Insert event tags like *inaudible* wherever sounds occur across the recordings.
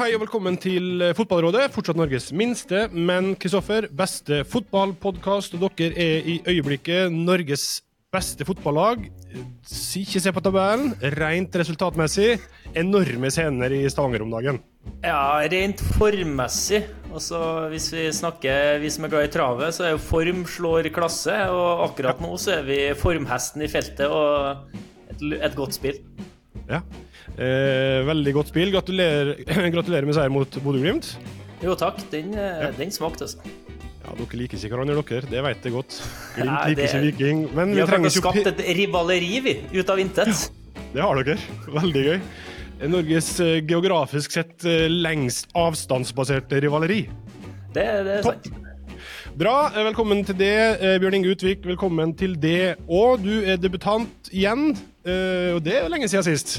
hei og velkommen til Fotballrådet. Fortsatt Norges minste, men Kristoffer, beste fotballpodkast. Dere er i øyeblikket Norges beste fotballag. Ikke se på tabellen. Rent resultatmessig, enorme scener i Stavanger om dagen. Ja, rent formmessig. Altså, hvis vi snakker vi som er glad i travet, så er jo form slår klasse. Og akkurat nå så er vi formhesten i feltet og et, et godt spill. Ja. Eh, veldig godt spill. Gratulerer, *clears throat* gratulerer med seier mot Bodø-Glimt. Jo takk, den, eh, ja. den smakte, altså. Ja, Dere liker ikke hverandre, dere. Det vet jeg godt. Glimt liker ikke Viking. Men vi, vi har skapt et rivaleri, vi, ut av intet. Ja, det har dere. Veldig gøy. Norges eh, geografisk sett eh, lengst avstandsbaserte rivaleri. Det, det er sant. Bra. Velkommen til det, Bjørn Inge Utvik. Velkommen til det. Og du er debutant igjen. Og det er lenge siden sist.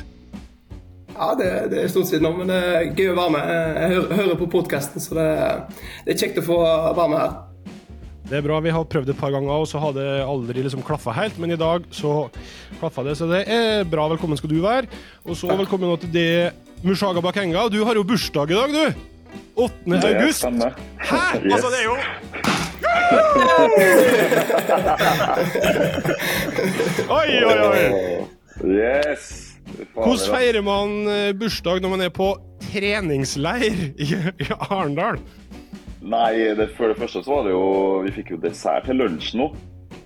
Ja, det, det er stort siden nå, men det er gøy å være med. Jeg hører, hører på podkasten, så det, det, er kjekt å få være med her. Det er bra. Vi har prøvd et par ganger, og så har det aldri liksom klaffa helt. Men i dag så klaffa det, så det er bra. Velkommen skal du være. Og så Takk. velkommen til det Mushaga Bakenga. Du har jo bursdag i dag, du. 8. Det august. Stemmer. Hæ?! Yes. Altså, det er jo Oi, oi, oi! Yes. Hvordan feirer man eh, bursdag når man er på treningsleir i, i Arendal? Nei, det, for det første så var det jo Vi fikk jo dessert til lunsj nå.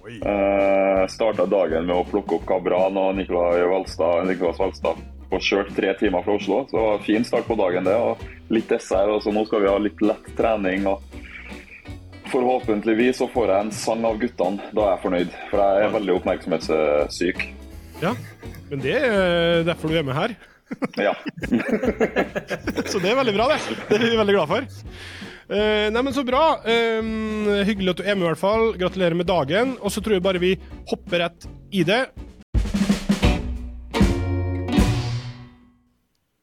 Uh, eh, Starta dagen med å plukke opp Gabran og Nicolai Valstad, Nicolas Valstad og kjørt tre timer fra Oslo. Så det var en fin start på dagen, det. og Litt dessert. og så Nå skal vi ha litt lett trening. og Forhåpentligvis så får jeg en sang av guttene. Da er jeg fornøyd. For jeg er veldig oppmerksomhetssyk. Ja, men det er derfor du er med her. Ja. *laughs* så det er veldig bra, det. Det er vi veldig glad for. Uh, nei, men Så bra. Um, hyggelig at du er med, i hvert fall. Gratulerer med dagen. Og så tror jeg bare vi hopper rett i det.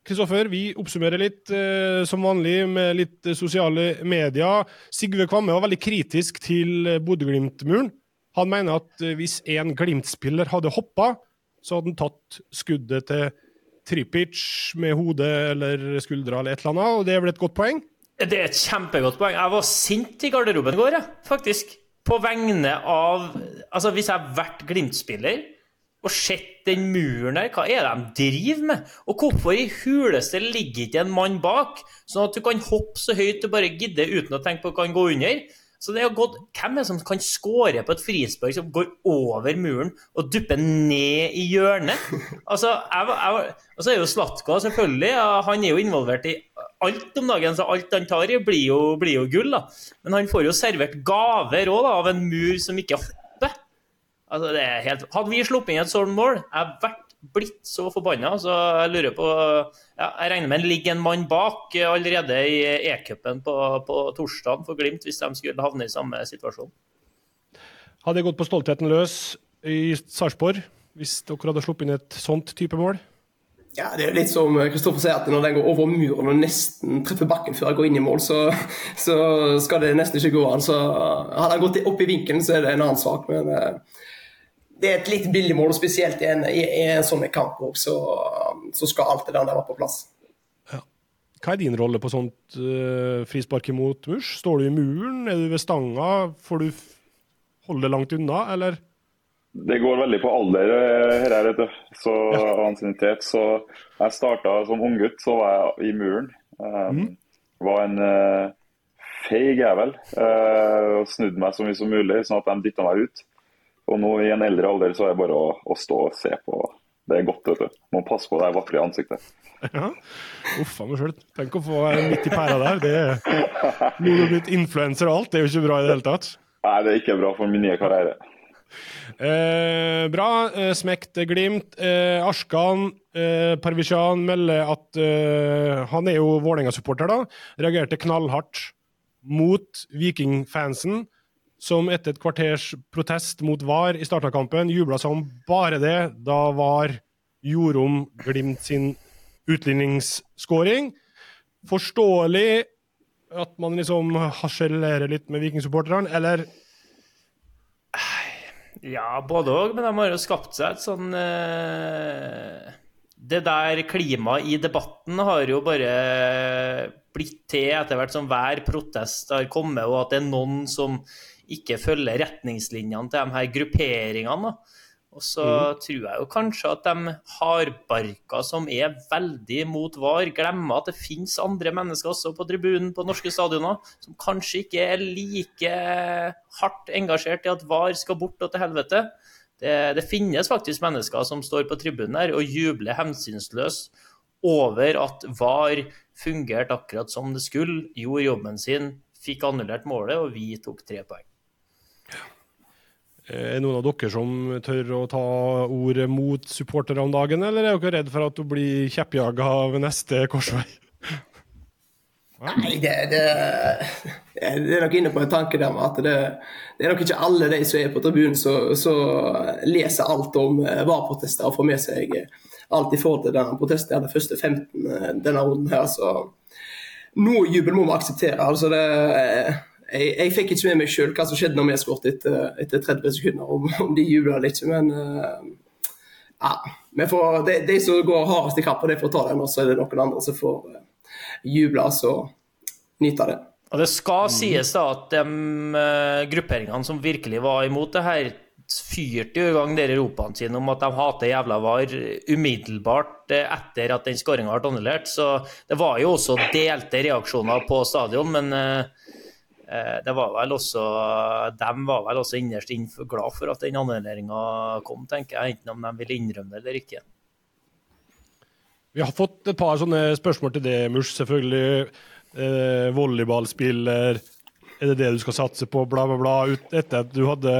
Kristoffer, vi oppsummerer litt uh, som vanlig med litt sosiale medier. Sigve Kvamme var veldig kritisk til Bodø-Glimt-muren. Han mener at hvis en Glimt-spiller hadde hoppa, så hadde han tatt skuddet til Tripic med hodet eller skuldra eller et eller annet, og det er vel et godt poeng? Det er et kjempegodt poeng. Jeg var sint i garderoben i går, jeg, faktisk. På vegne av Altså, hvis jeg har vært Glimt-spiller og sett den muren der, hva er det de driver med? Og hvorfor i huleste ligger ikke en mann bak, sånn at du kan hoppe så høyt du bare gidder uten å tenke på hva kan gå under? Så det er jo godt, Hvem er det som kan skåre på et frispark som går over muren og dupper ned i hjørnet? Altså, jeg, jeg, så er jo Slatko selvfølgelig, han er jo involvert i alt om dagen, så alt han tar i, blir jo, blir jo gull. da. Men han får jo servert gaver òg, av en mur som ikke hopper. Altså, det er helt... Hadde vi sluppet inn et sånt mål, jeg vært blitt så forbanna. Så jeg lurer på ja, Jeg regner med det ligger en mann bak allerede i E-cupen på, på torsdag for Glimt, hvis de skulle havne i samme situasjon. Hadde jeg gått på stoltheten løs i Sarpsborg hvis dere hadde sluppet inn et sånt type mål? Ja, Det er litt som Kristoffer sier, at når den går over muren og nesten treffer bakken før han går inn i mål, så, så skal det nesten ikke gå an. Så Hadde han gått opp i vinkelen, så er det en annen sak. Men eh, det er et litt billig mål, spesielt i en, i, i en sånn kamp òg, så, så, skal alt det der være på plass. Ja. Hva er din rolle på sånt uh, frispark imot murs? Står du i muren, er du ved stanga, får du holde det langt unna, eller? Det går veldig på alder eh, her, vet du. Så ja. ansiennitet. Så jeg starta som unggutt, så var jeg i muren. Um, mm. Var en uh, feig jævel. Uh, snudde meg så mye som mulig, sånn at de dytta meg ut. Og nå i en eldre alder så er det bare å, å stå og se på. Det er godt, vet du. Må passe på det vakre ansiktet. Ja. Uff a meg sjøl. Tenk å få midt i pæra der. Det er Nå har du blitt influenser og alt. Det er jo ikke bra i det hele tatt. Nei, det er ikke bra for min nye karriere. Eh, bra. Eh, smekt Glimt. Eh, Askan eh, Parvishan melder at eh, han er jo Vålerenga-supporter, da. Reagerte knallhardt mot Viking-fansen som etter et kvarters protest mot VAR i starten av kampen jubla som bare det da VAR gjorde om Glimt sin utligningsskåring. Forståelig at man liksom harselerer litt med vikingsupporterne, eller? Ja, både òg, men de har jo skapt seg et sånn eh, det der klimaet i debatten har jo bare blitt til etter hvert som hver protest har kommet, og at det er noen som ikke følger retningslinjene til de her grupperingene. Og så tror jeg jo kanskje at de hardbarka som er veldig mot VAR, glemmer at det finnes andre mennesker også på tribunen på norske stadioner som kanskje ikke er like hardt engasjert i at VAR skal bort og til helvete. Det, det finnes faktisk mennesker som står på tribunen her og jubler hensynsløst over at VAR fungerte akkurat som det skulle, gjorde jobben sin, fikk annullert målet, og vi tok tre poeng. Er det noen av dere som tør å ta ordet mot supportere om dagen, eller er dere redd for at hun blir kjeppjaga ved neste korsvei? *laughs* Nei, det, det, det er nok inne på en tanke der med at det, det er nok ikke alle de som er på tribunen som leser alt om eh, VAR-protester og får med seg eh, alt i forhold til denne protesten jeg hadde første 15 eh, denne runden her. Så noe jubel må vi akseptere. altså det jeg, jeg, fikk ikke med meg sjøl hva som skjedde når vi skåret etter, etter 30 sekunder, om, om de jubla eller ikke. Men uh, ja, får, de, de, som går hardest i kampen, de får ta den, og så er det noen andre som får uh, juble og nyte det. Og Det skal sies da at de uh, grupperingene som virkelig var imot det her, fyrte jo i gang dere ropene sine om at de hater jævla VAR umiddelbart etter at den skåringa ble annullert. Så det var jo også delte reaksjoner på stadion, men Eh, det var vel også, De var vel også innerst inne glad for at den annulleringa kom, tenker jeg, enten om de ville innrømme det eller ikke. Vi har fått et par sånne spørsmål til det, Mush. Selvfølgelig. Eh, volleyballspiller, er det det du skal satse på? Bla, bla, bla. Ut etter at du hadde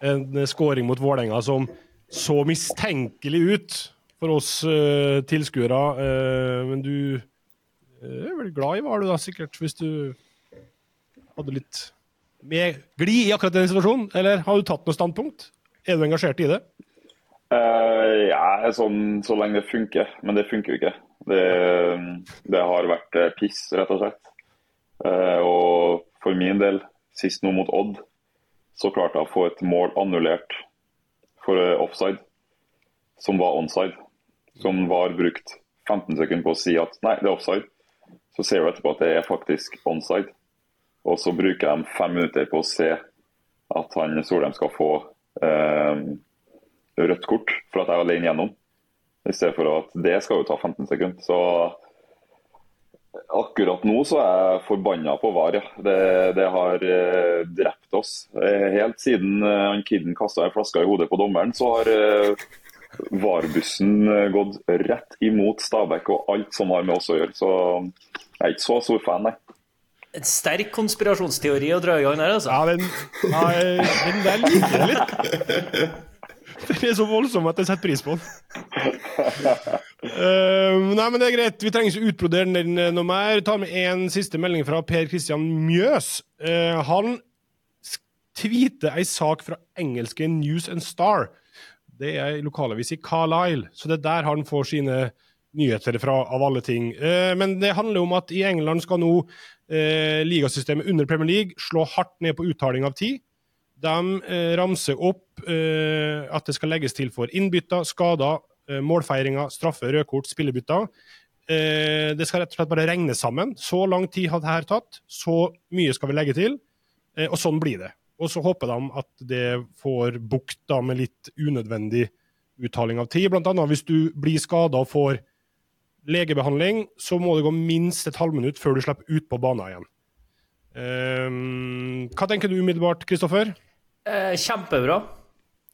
en scoring mot Vålerenga som så mistenkelig ut for oss eh, tilskuere. Eh, men du eh, er vel glad i du da, sikkert, hvis du hadde litt mer glid i akkurat den situasjonen? Eller har du tatt noe standpunkt? Er du engasjert i det? Uh, ja, sånn så lenge det funker. Men det funker jo ikke. Det, det har vært eh, piss, rett og slett. Uh, og for min del, sist nå mot Odd, så klarte jeg å få et mål annullert for offside, som var onside. Som var brukt 15 sekunder på å si at nei, det er offside. Så ser du etterpå at det er faktisk onside. Og så bruker de fem minutter på å se at han Solheim skal få eh, rødt kort for at jeg er alene gjennom. I stedet for at det skal jo ta 15 sekunder. Så akkurat nå så er jeg forbanna på VAR. Ja. Det, det, har eh, drept oss. Eh, helt siden eh, han Kidden kasta ei flaske i hodet på dommeren, så har eh, VAR-bussen eh, gått rett imot Stabæk og alt som har med oss å gjøre. Så jeg er ikke så stor fan, nei. En sterk konspirasjonsteori å dra i gang der, altså. Ja, den, nei, den der liker jeg litt. Den er så voldsom at jeg setter pris på den. Uh, nei, men det er greit. Vi trenger ikke utbrodere den noe mer. Ta med en siste melding fra Per Christian Mjøs. Uh, han tweeter ei sak fra engelske News and Star. Det er ei lokalavis i Carlisle, så det er der han får sine nyheter fra, av alle ting. Eh, men det handler om at i England skal nå eh, ligasystemet under Premier League slå hardt ned på uttaling av tid. De eh, ramser opp eh, at det skal legges til for innbytter, skader, eh, målfeiringer, straffe, rødkort, spillebytter. Eh, det skal rett og slett bare regne sammen. Så lang tid har dette tatt, så mye skal vi legge til. Og sånn blir det. Og så håper de at det får bukt med litt unødvendig uttaling av tid. Blant annet hvis du blir skada og får legebehandling, så må det gå minst et halvminutt før du slipper ut på banen igjen. Um, hva tenker du umiddelbart, Kristoffer? Eh, kjempebra.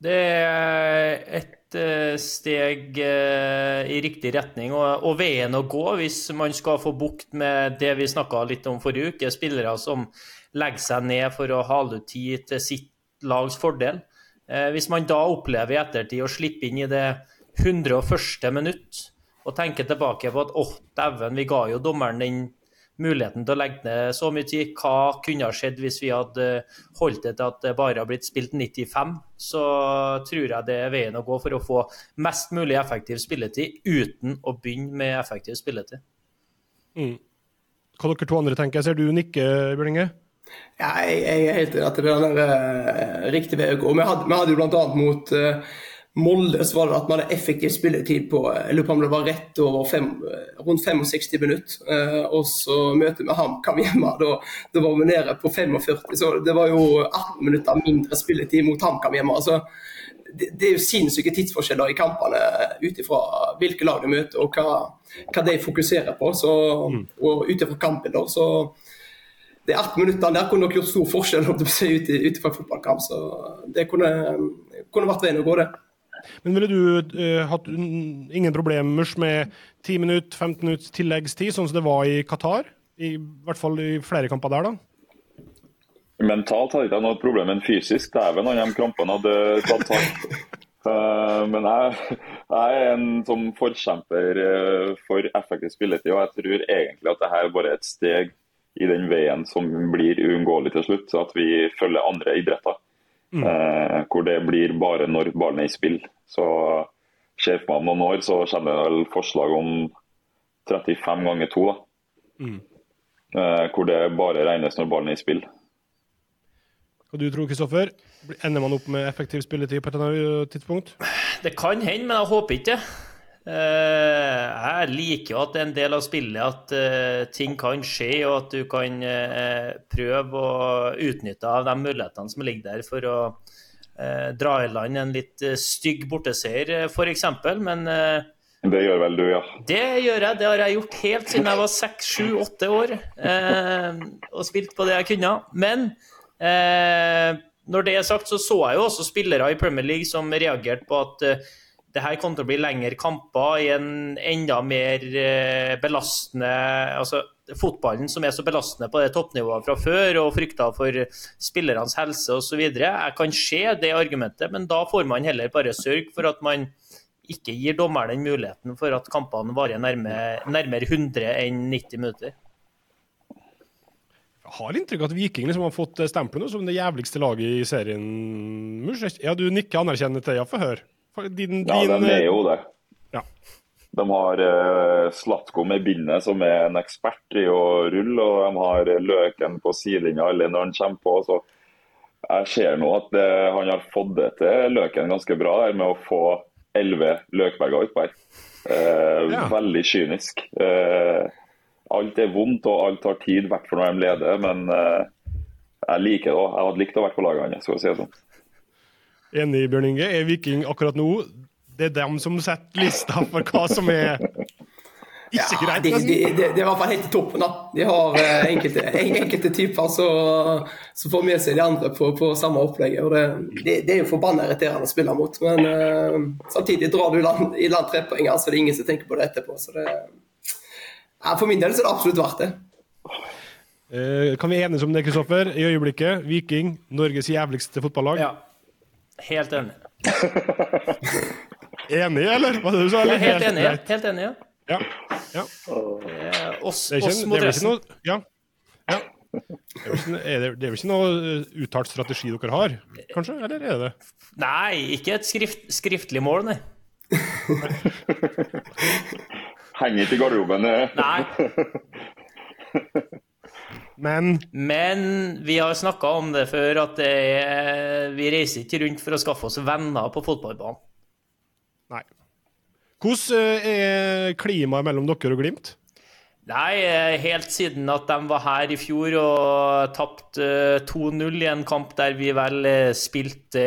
Det er et uh, steg uh, i riktig retning og, og, veien å gå hvis man skal få bukt med det vi snakka litt om forrige uke, spillere som legger seg ned for å hale ut tid til sitt lags fordel. Uh, hvis man da opplever i ettertid å slippe inn i det 101. minutt og tenker tilbake på at åh, oh, dæven, vi ga jo dommeren den muligheten til å legge ned så mye tid. Hva kunne ha skjedd hvis vi hadde holdt det til at det bare har blitt spilt 95? Så tror jeg det er veien å gå for å få mest mulig effektiv spilletid uten å begynne med effektiv spilletid. Mm. Hva dere to andre tenker? Jeg Ser du nikke, Bjørninge? Ja, jeg, jeg, er helt enig at det er den riktig riktige vei å gå. Vi hadde, vi hadde jo bl.a. mot uh, Molde så var det at man hadde effektiv spilletid på jeg lurer på om det var rett over fem, rundt 65 minutter. Eh, og så møtet med HamKam hjemme, da, da var vi nede på 45. Så det var jo 18 minutter mindre spilletid mot HamKam hjemme. altså det, det, er jo sinnssyke tidsforskjeller i kampene ut ifra hvilke lag de møter og hva, hva de fokuserer på. Så, og ut ifra kampen, da. Så de 18 minuttene der kunne nok gjort stor forskjell ut ifra fotballkamp. Så det kunne, kunne vært veien å gå, det. Men ville du uh, hatt ingen problemer med 10 minutter, 15 minutter tilleggstid, sånn som det var i Qatar? I hvert fall i flere kamper der, da? Mentalt hadde jeg ikke noe problem, men fysisk dæven han de krampene hadde tatt tak. Uh, *laughs* men jeg, jeg, er en som forkjemper uh, for effektiv spilletid, og jeg tror egentlig at dette bare er et steg i den veien som blir uunngåelig til slutt. At vi følger andre idretter. Mm. Eh, hvor det blir bare når ballen er i spill. Så ser for meg om noen år så kommer det vel forslag om 35 ganger 2. Da. Mm. Eh, hvor det bare regnes når ballen er i spill. Hva du tror Kristoffer? Ender man opp med effektiv spilletid på et eller annet tidspunkt? Det kan hende, men jeg håper ikke det. Eh, jeg liker jo at det er en del av spillet at uh, ting kan skje, og at du kan uh, prøve å utnytte av de mulighetene som ligger der for å dra i land en litt stygg borteseier, f.eks. Men Det gjør vel du, ja? Det gjør jeg. Det har jeg gjort helt siden jeg var seks, sju, åtte år og spilt på det jeg kunne. Men når det er sagt, så så jeg jo også spillere i Premier League som reagerte på at det her kommer til å bli lengre kamper i en enda mer eh, belastende altså Fotballen som er så belastende på det toppnivået fra før, og frykta for spillernes helse osv. Jeg kan se det argumentet, men da får man heller bare sørge for at man ikke gir dommeren den muligheten for at kampene varer nærmere, nærmere 100 enn 90 minutter. Jeg har inntrykk av at Viking liksom har fått stempelet som det jævligste laget i serien. Ja, du nikker anerkjennende til, ja, få høre. Din, ja, din, de er jo det. Ja. De har uh, Slatko med bindet, som er en ekspert i å rulle, og de har Løken på sidelinja eller når han kommer på. så jeg ser nå at det, han har fått det til Løken ganske bra der med å få elleve Løkberger utpå her. Uh, ja. Veldig kynisk. Uh, alt er vondt og alt tar tid, i hvert fall når de leder. Men jeg liker det òg. Jeg hadde likt å være på laget hans, for å si det sånn. Enig, Bjørn Inge. Er Viking akkurat nå det er dem som setter lista for hva som er ikke greit? Ja, det, det, det, det er i hvert fall helt i toppen. da. De har eh, enkelte, enkelte, typer som får med seg de andre på, på samme opplegget. og Det, er jo forbanna irriterende å spille mot. Men eh, samtidig drar du i land, i land tre poeng, så det er ingen som tenker på det etterpå. så det, ja, For min del så er det absolutt verdt det. Eh, kan vi enes om det, Kristoffer? I øyeblikket, Viking, Norges jævligste fotballag. Ja. Helt enig. *laughs* enig, eller? Hva du sa? du? Helt, helt, enig, ja. helt enig, ja. Ja. ja. Oss, det er ikke, oss mot resten. Ja. ja. Det er, vel ikke noe eh, uttalt strategi dere har, kanskje? Eller er det det? Nei, ikke et skrift, skriftlig mål, nei. Henger ikke i garderoben. Nei. *laughs* Men Men vi har snakka om det før, at det er, vi reiser ikke rundt for å skaffe oss venner på fotballbanen. Nei. Hvordan eh, er klimaet mellom dere og Glimt? Nei, eh, helt siden at de var her i fjor og tapte 2-0 eh, i en kamp der vi vel spilte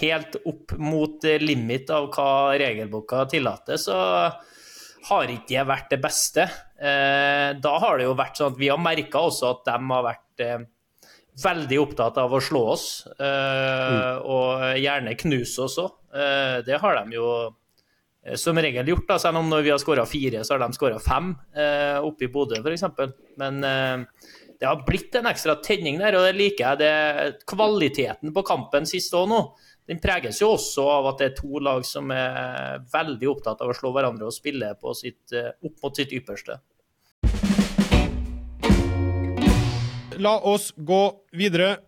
helt opp mot limit av hva regelboka tillater, så har ikke det vært det beste. Eh, da har det jo vært sånn at vi har merka også at de har vært eh, veldig opptatt av å slå oss, eh, mm. og gjerne knuse oss òg. Det har de jo som regel gjort, da, selv om når vi har skåra fire, så har de skåra fem oppe i Bodø f.eks. Men det har blitt en ekstra tenning der, og det liker jeg. Det, kvaliteten på kampen sist òg nå den preges jo også av at det er to lag som er veldig opptatt av å slå hverandre og spille sitt, eh, opp mot sitt ypperste. La oss gå videre.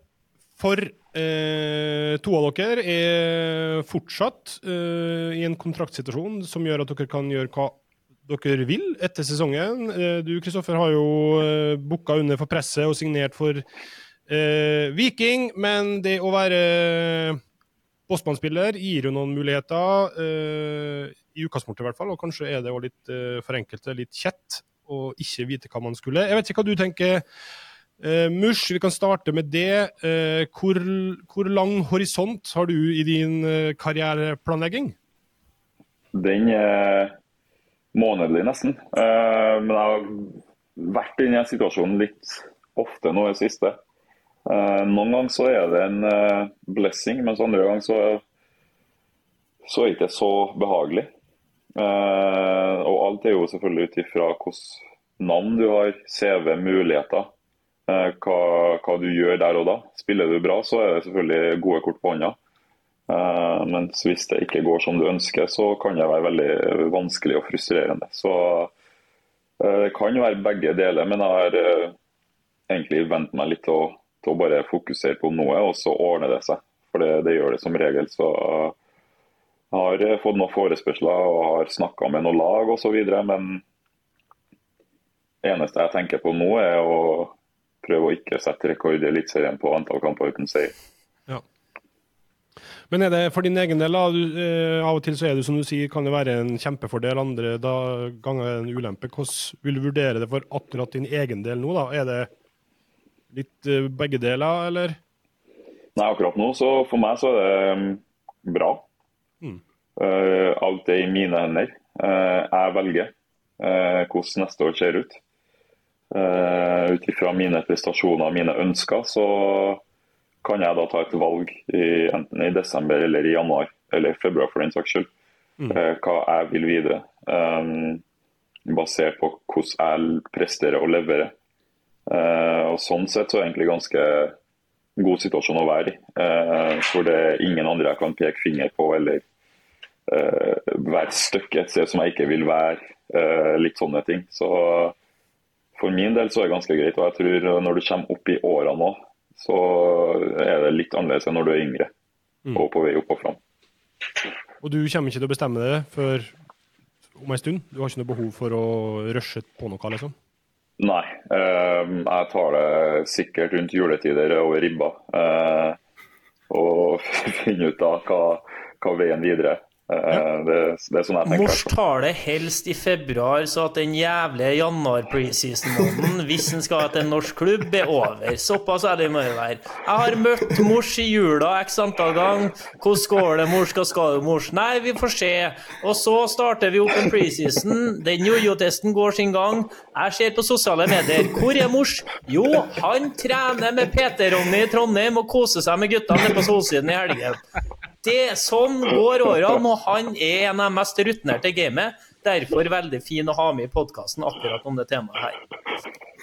For eh, to av dere er fortsatt eh, i en kontraktsituasjon som gjør at dere kan gjøre hva dere vil etter sesongen. Eh, du Kristoffer, har jo eh, booka under for presset og signert for eh, Viking, men det å være Bossmann-spiller gir jo noen muligheter, uh, i utgangspunktet i hvert fall. Og kanskje er det òg litt uh, for enkelte litt kjett å ikke vite hva man skulle. Jeg vet ikke hva du tenker. uh, Mush, vi kan starte med det. Hvor, hvor lang horisont har du i din karriereplanlegging? Den er månedlig, nesten. Men jeg har vært i den situasjonen litt ofte nå i det siste. Eh, noen ganger så er det en eh, blessing, mens andre ganger så, så er det ikke så behagelig. Eh, og alt er jo selvfølgelig ut ifra hvilket navn du har, CV, muligheter. hva, hva du gjør der og da. Spiller du bra, så er det selvfølgelig gode kort på hånda. Mens hvis det ikke går som du ønsker, så kan det være veldig vanskelig og frustrerende. Så det kan være begge deler, men jeg har egentlig vent meg litt til å, til å bare fokusere på noe, og så ordner det seg. For det, det gjør det som regel. Så jeg har fått noen forespørsler og har snakka med noen lag osv., men det eneste jeg tenker på nå, er å prøve å ikke sette rekord i Eliteserien på antall kamper uten seier. Ja. Men er det for din egen del, du, eh, av og til så er det som du sier, kan det være en kjempefordel, andre da, ganger en ulempe. Hvordan vil du vurdere det for akkurat din egen del nå? da? Er det litt eh, begge deler, eller? Nei, akkurat nå, så for meg så er det um, bra. Mm. Eh, alt er i mine hender. Eh, jeg velger hvordan neste år ser ut. Uh, Ut ifra mine prestasjoner og mine ønsker, så kan jeg da ta et valg i, enten i desember eller i januar, eller februar for den saks skyld, eh, hva jeg vil videre. Um, basert på hvordan jeg presterer og leverer. Eh, og Sånn sett så er det egentlig ganske god situasjon å være i. Eh, for det er ingen andre jeg kan peke finger på eller eh, være stuck et sted som jeg ikke vil være. litt sånne ting. Så for min del så er det ganske greit. Og jeg tror når du kommer opp i åra nå, så er det litt annerledes enn når du er yngre og på vei opp og fram. Og du kommer ikke til å bestemme det før om en stund? Du har ikke noe behov for å rushe på noe, liksom? Nei. eh, jeg tar det sikkert rundt juletider over ribba. eh, og *laughs* finner ut da hva, hva veien videre er. Eh, det, det er sånn jeg tenker. Mors tar det helst i februar, så at den jævlige januar-preseason-måneden, hvis en skal til en norsk klubb, er over. Såpass ærlig må i være. Jeg har møtt mors i jula x antall ganger. Hvordan går det, mors? Hva skal du, mors? Nei, vi får se. Og så starter vi opp en preseason. Den jojo-testen går sin gang. Jeg ser på sosiale medier. Hvor er mors? Jo, han trener med Peter-Ronny i Trondheim og koser seg med gutta nede på Solsiden i helgen. Det, sånn går årene, og han er en av de mest rutinerte i gamet. Derfor veldig fin å ha med i podkasten akkurat om det temaet her.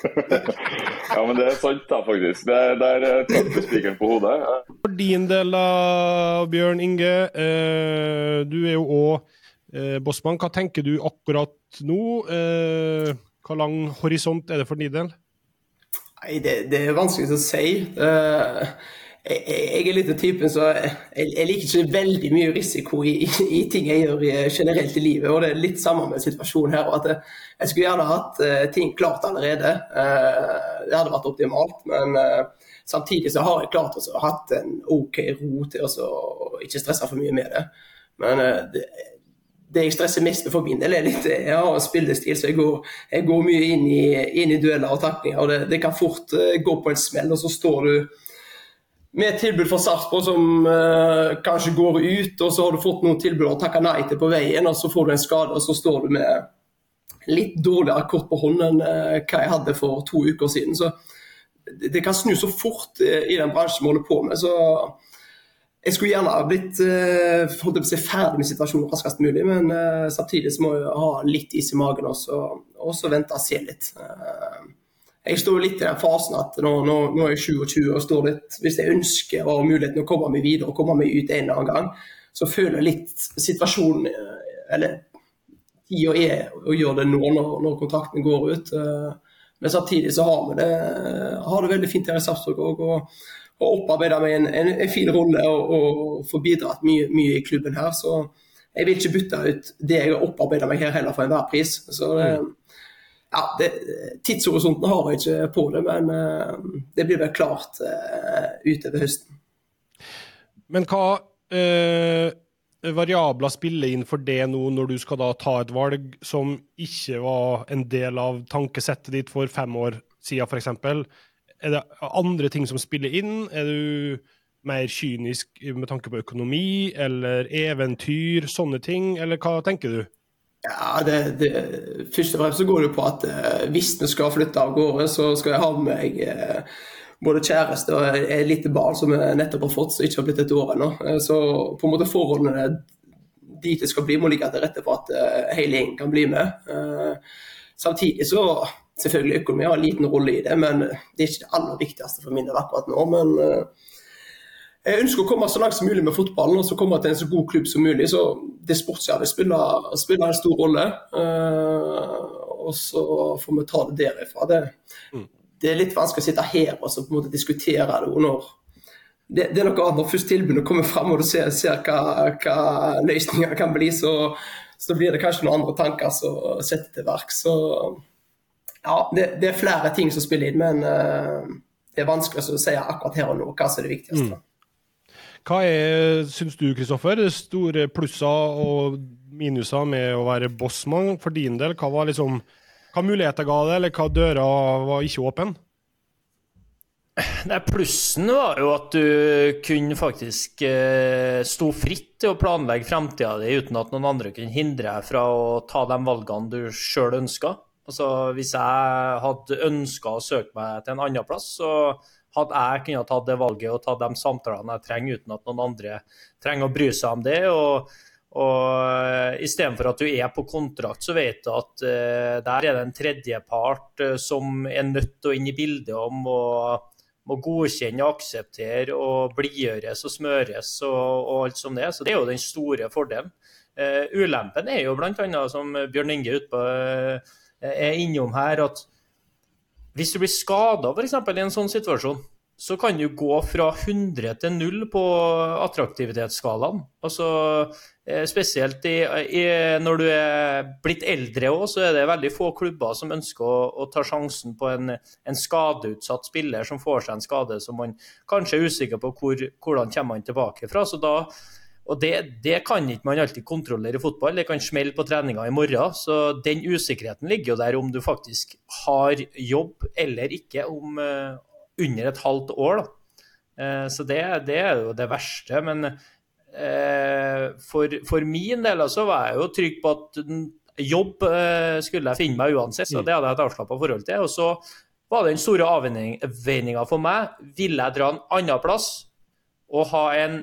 Ja, men det er sant, da, faktisk. Det, der eh, traff du spikeren på hodet. For din del, da, Bjørn Inge. Eh, du er jo òg eh, bossmann. Hva tenker du akkurat nå? Eh, hva lang horisont er det for din del? Nei, det, det er vanskelig å si. Eh, jeg, er litt av typen så jeg, liker ikke veldig mye risiko i, i, ting jeg gjør generelt i livet. og Det er litt samme med situasjonen her. at Jeg, jeg skulle gjerne hatt eh, ting klart allerede. Eh, det hadde vært optimalt. Men eh, samtidig så har jeg klart å ha en OK ro til å ikke stresse for mye med det. Men eh, det, det jeg stresser mest med for min del, er litt Jeg har en spillestil, så jeg går, jeg går mye inn i, inn i dueller og taklinger. og det, det kan fort eh, gå på en smell, og så står du med et tilbud fra Sarpsborg som eh, kanskje går ut, og så har du fått noen tilbud å takke nei til på veien, og så får du en skade, og så står du med litt dårligere kort på hånden enn eh, hva jeg hadde for to uker siden. Så det, det kan snu så fort eh, i den bransjen vi holder på med. så jeg skulle gjerne ha blitt eh, holdt på å si, ferdig med situasjonen raskest mulig, men eh, samtidig så må jeg ha litt is i magen også, og så vente og se litt. Eh, jeg står litt i den fasen at nå, nå, nå er jeg 27 og står litt Hvis jeg ønsker og har muligheten å komme meg videre og komme meg ut en eller annen gang, så føler jeg litt situasjonen eh, Eller tida er å gjøre det nå når, når kontrakten går ut. eh, Men samtidig så har vi det, har det veldig fint her i Sarpsborg òg. Og, og opparbeida meg en, en, en, fin rolle og, og få bidratt mye, mye, i klubben her. Så jeg vil ikke bytte ut det jeg har opparbeida meg her heller for enhver pris. Så det, ja, det, Tidshorisonten har jeg ikke på det, men uh, det blir vel klart uh, utover høsten. Men hva eh, variabler spiller inn for det nå, når du skal da ta et valg som ikke var en del av tankesettet ditt for fem år siden, f.eks.? Er det andre ting som spiller inn? Er du mer kynisk med tanke på økonomi eller eventyr, sånne ting, eller hva tenker du? Ja, det, det, Først og fremst så går det på at eh, hvis vi skal flytte av gårde, så skal jeg ha med meg eh, både kjæreste og et lite barn som jeg nettopp har fått, som ikke har blitt et år ennå. Eh, så på en måte forholdene dit det skal bli, må ligge til rette for at hele gjengen kan bli med. Samtidig så selvfølgelig økonomi har en liten rolle i det, men det er ikke det aller viktigste for min del akkurat nå. men jeg ønsker å komme så langt som mulig med fotballen og så komme til en så god klubb som mulig. Så det sportslige spiller, spiller en stor rolle. og så får vi ta det derifra. Det, mm det er litt vanskelig å sitte her og på en måte diskutere det. når det, det, er noe annet når først tilbudet kommer fram og du ser, ser hva, hva løsninger kan bli, så, så, blir det kanskje noen andre tanker som setter til verk. Så ja, det, det, er flere ting som spiller inn, men uh, det er vanskelig å si akkurat her og nå hva som er det viktigste. Mm. Hva er, syns du, Kristoffer, store plusser og minuser med å være bossmann for din del? Hva var liksom hva muligheter ga det, eller hva dører var ikke åpne? Nei, Plussen var jo at du kunne faktisk eh, stå fritt til å planlegge fremtida di uten at noen andre kunne hindre deg fra å ta de valgene du sjøl ønska. Altså, hvis jeg hadde ønska å søke meg til en annen plass, så hadde jeg kunnet tatt det valget og tatt de samtalene jeg trenger, uten at noen andre trenger å bry seg om det. og og uh, Istedenfor at du er på kontrakt, så vet du at uh, der er det en tredjepart uh, som er nødt til å inn i bildet og må, må godkjenne, akseptere og blidgjøres og smøres og, og, alt som det. Så det er jo den store fordelen. Uh, ulempen er jo bl.a. som Bjørn Inge utpå er innom her, at hvis du blir skada f.eks. i en sånn situasjon, så kan du gå fra 100 til 0 på attraktivitetsskalaen. Altså, eh, spesielt i, i, når du er blitt eldre òg, så er det veldig få klubber som ønsker å, å ta sjansen på en, en, skadeutsatt spiller som får seg en skade som man kanskje er usikker på hvor, hvordan kommer man tilbake fra. Så da, og det, det, kan ikke man alltid kontrollere i fotball. Det kan smelle på treninga i morgen. Så den usikkerheten ligger jo der om du faktisk har jobb eller ikke om, uh, under et halvt år. Uh, så det, det, er jo det verste. Men uh, for, for, min del så var jeg jo trygg på at jobb skulle jeg finne meg uansett, så mm. det hadde jeg et avslappa forhold til. Og så var den store avveininga for meg. Ville jeg dra en annen plass og ha en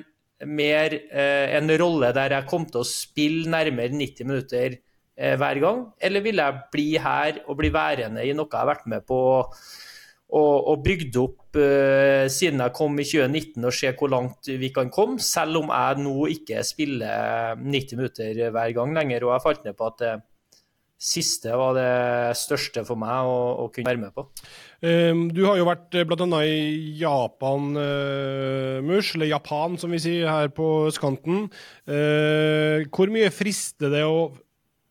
mer en rolle der jeg kom til å spille nærmere 90 minutter hver gang, eller ville jeg bli her og bli værende i noe jeg har vært med på og, og bygd opp eh, siden jeg kom i 2019 og se hvor langt vi kan komme, selv om jeg nå ikke spiller 90 minutter hver gang lenger. Og jeg falt ned på at det siste var det største for meg å, å kunne være med på. Um, du har jo vært eh, bl.a. i Japan, Murs, Mush, eller Japan som vi sier her på skanten. Uh, hvor mye frister det å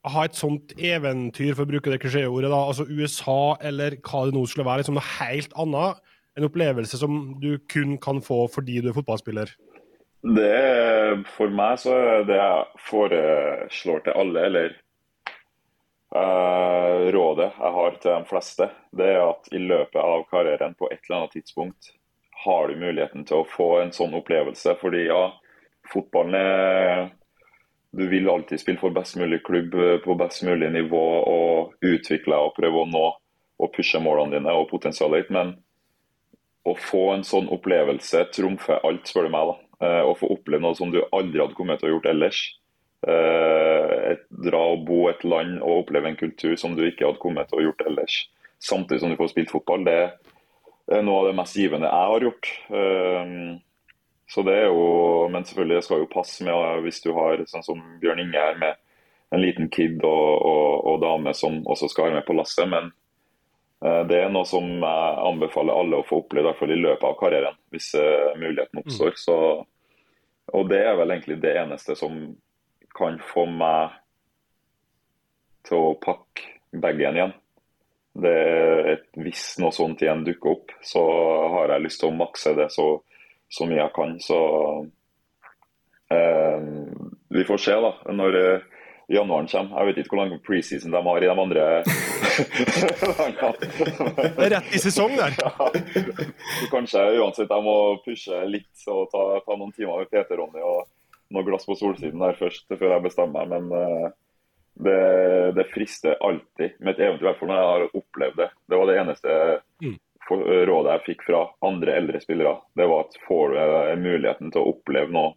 ha et sånt eventyr, for å bruke det klisjéordet, altså USA eller hva det nå skulle være, liksom noe helt annet. En opplevelse som du kun kan få fordi du er fotballspiller? Det, for meg så er det jeg foreslår til alle, eller rådet jeg har til de fleste, det er at i løpet av karrieren på et eller annet tidspunkt har du muligheten til å få en sånn opplevelse. Fordi ja, fotballen er du vil alltid spille for best mulig klubb eh, på best mulig nivå og utvikle og prøve å nå og pushe målene dine og potensialet ditt. Men å få en sånn opplevelse trumfer alt, spør du meg. da. Eh, å få oppleve noe som du aldri hadde kommet til å gjort ellers. Eh, dra og bo et land og oppleve en kultur som du ikke hadde kommet til å gjort ellers. Samtidig som du får spilt fotball. Det er noe av det mest givende jeg har gjort. Så det er jo, Men selvfølgelig det skal jo passe med hvis du har sånn som Bjørn Inge her med en liten kid og, og, og dame som også skal være med på lasset. Men uh, det er noe som jeg anbefaler alle å få oppleve i hvert fall i løpet av karrieren, hvis uh, muligheten oppstår. Mm. Så, og det er vel egentlig det eneste som kan få meg til å pakke bagen igjen. Det er et, Hvis noe sånt igjen dukker opp, så har jeg lyst til å makse det så så mye jeg kan. Så Eh, vi får se da, når eh, januaren kommer. Jeg vet ikke hvor lang preseason de har i de andre *laughs* Det er rett i sesong der. *laughs* Så kanskje uansett jeg må pushe litt og ta, ta noen timer med Peter Ronny og noe glass på solsiden der først før jeg bestemmer meg. Men eh, det, det frister alltid med et eventyr, i hvert fall når jeg har opplevd det. Det var det eneste mm. rådet jeg fikk fra andre eldre spillere. Det var at får du eh, muligheten til å oppleve noe,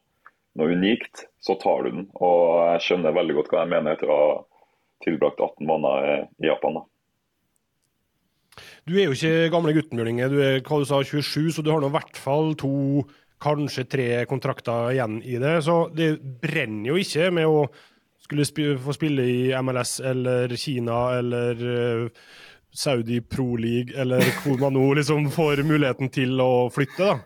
noe unikt, så tar du den. Og jeg skjønner veldig godt hva jeg mener etter å ha tilbrakt 18 måneder i Japan. da. Du er jo ikke gamle gutten, Bjørn Inge. Du er hva du sa, 27, så du har nå i hvert fall to, kanskje tre kontrakter igjen i det. Så det brenner jo ikke med å skulle sp få spille i MLS eller Kina eller uh, Saudi Pro League, eller hvor man nå liksom får muligheten til å flytte, da.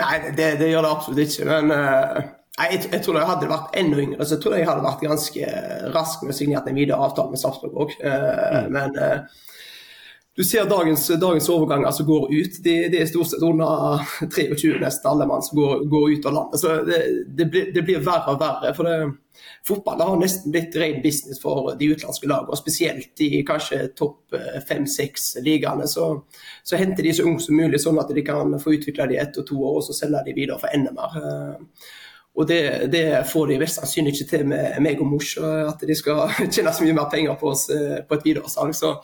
Nei, det, det gjør det absolutt ikke. Men uh, jeg, jeg, tror jeg hadde vært enda yngre, så jeg tror jeg hadde vært ganske rask med å signere en videre avtale med Sarpsborg òg. Uh, mm. Men uh, du ser dagens, dagens overganger som går ut, det de er stort sett under 23 nesten alle mann som går, går, ut av landet. Så det, det, blir, det, blir, verre og verre. for det, Fotball har nesten blitt ren business for de utenlandske lagene. Spesielt i kanskje topp fem-seks ligaene. Så, så, henter de så unge som mulig, sånn at de kan få utvikla de ett og to år, og så selger de videre for enda mer. Og det, det, får de mest sannsynlig ikke til med meg og mors, at de skal *laughs* tjene så mye mer penger på oss på et videresalg. Så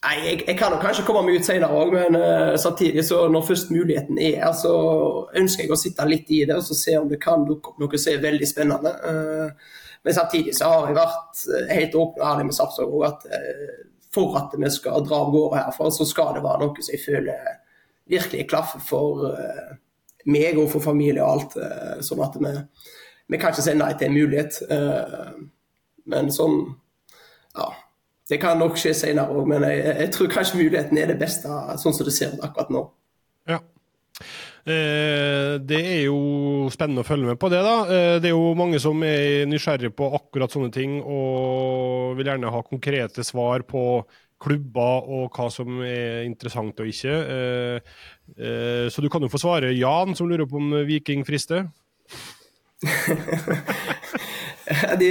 Nei, jeg, jeg, kan jo kanskje komme meg ut senere òg, men uh, samtidig så når først muligheten er her, så ønsker jeg å sitte litt i det og se om det kan dukke opp noe som er veldig spennende. Uh, men samtidig så har jeg vært helt åpen og ærlig med Sarpsborg òg at uh, for at vi skal dra av gårde herfra, så skal det være noe som jeg føler virkelig klaffer for meg og for familie og alt. sånn at vi, vi kan ikke si nei til en mulighet. men sånn, det kan nok skje senere òg, men jeg, jeg, tror kanskje muligheten er det beste sånn som det ser ut akkurat nå. Ja. Eh, det er jo spennende å følge med på det. da. Eh, det er jo mange som er nysgjerrige på akkurat sånne ting og vil gjerne ha konkrete svar på klubber og hva som er interessant og ikke. Eh, eh så du kan jo få svare Jan, som lurer på om Viking frister. De,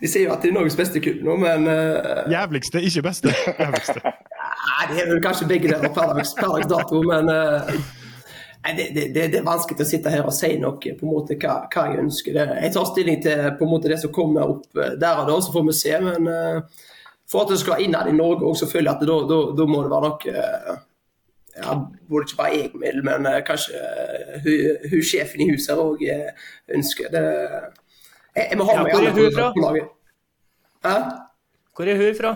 de, sier jo at det er Norges beste klubb nå, men uh, Jævligste, ikke beste. Jævligste. Nei, det er vel kanskje begge deler per dags, dato, men uh, det, det, det, det, er vanskelig å sitte her og si noe på en måte hva, hva jeg ønsker. jeg tar stilling til på en måte det som kommer opp eh, der og da, så får vi se. Men uh, for at det skal innad i Norge òg, selvfølgelig at da, da, da, må det være noe ja, Burde ikke jeg vil, men kanskje hun, hun sjefen i huset òg ønsker det. Jeg, jeg må ha ja, med er hun fra? Hæ? Hvor er hun fra?